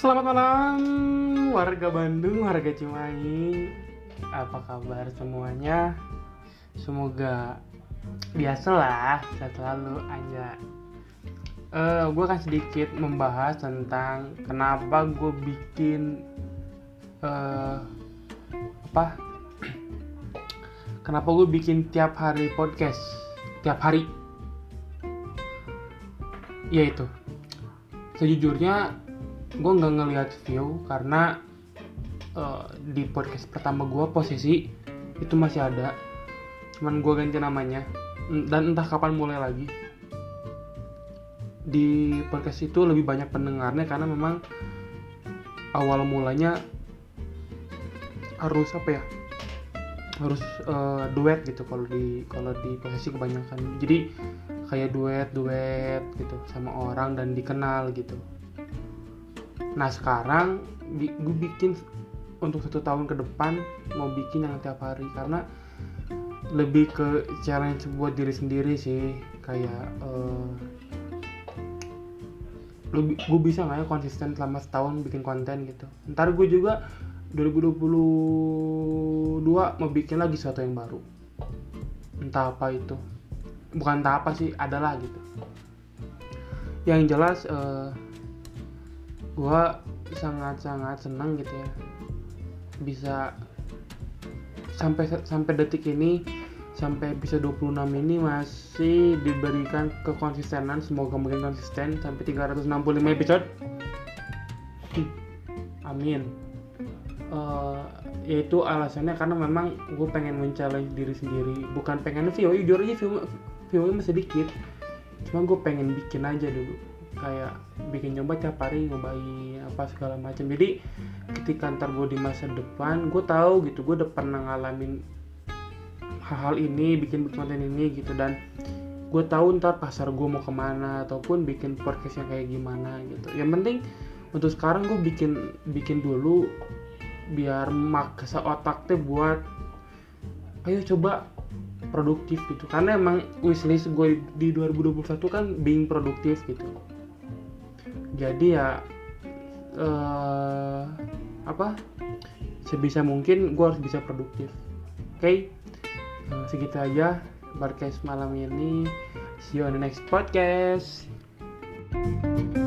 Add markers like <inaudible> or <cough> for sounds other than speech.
Selamat malam warga Bandung, warga Cimahi. Apa kabar semuanya? Semoga biasalah sehat selalu aja. Eh, gue akan sedikit membahas tentang kenapa gue bikin eh apa? Kenapa gue bikin tiap hari podcast? Tiap hari. Yaitu sejujurnya gue nggak ngelihat view karena uh, di podcast pertama gue posisi itu masih ada. Cuman gue ganti namanya. Dan entah kapan mulai lagi. Di podcast itu lebih banyak pendengarnya karena memang awal mulanya harus apa ya? Harus uh, duet gitu kalau di kalau di posisi kebanyakan. Jadi kayak duet duet gitu sama orang dan dikenal gitu nah sekarang gue bikin untuk satu tahun ke depan mau bikin yang tiap hari karena lebih ke challenge buat diri sendiri sih. Kayak uh, lebih gue bisa nggak ya konsisten selama setahun bikin konten gitu. Ntar gue juga 2022 mau bikin lagi sesuatu yang baru. Entah apa itu. Bukan entah apa sih adalah gitu. Yang jelas uh, gue sangat-sangat senang gitu ya. Bisa sampai sampai detik ini sampai bisa 26 ini masih diberikan kekonsistenan semoga makin konsisten sampai 365 episode. <clears throat> Amin. Uh, yaitu alasannya karena memang gue pengen mencari diri sendiri. Bukan pengen view jujur aja view masih sedikit cuma gue pengen bikin aja dulu kayak bikin nyoba tiap hari nyobain apa segala macam. Jadi ketika ntar gue di masa depan gue tahu gitu gue udah pernah ngalamin hal-hal ini bikin konten ini gitu. Dan gue tahu ntar pasar gue mau ke mana ataupun bikin podcast yang kayak gimana gitu. Yang penting untuk sekarang gue bikin bikin dulu biar maksa otaknya buat ayo coba produktif gitu. Karena emang wishlist gue di 2021 kan being produktif gitu jadi ya uh, apa? Sebisa mungkin gue harus bisa produktif. Oke? Okay? uh, segitu aja podcast malam ini. See you on the next podcast. thank you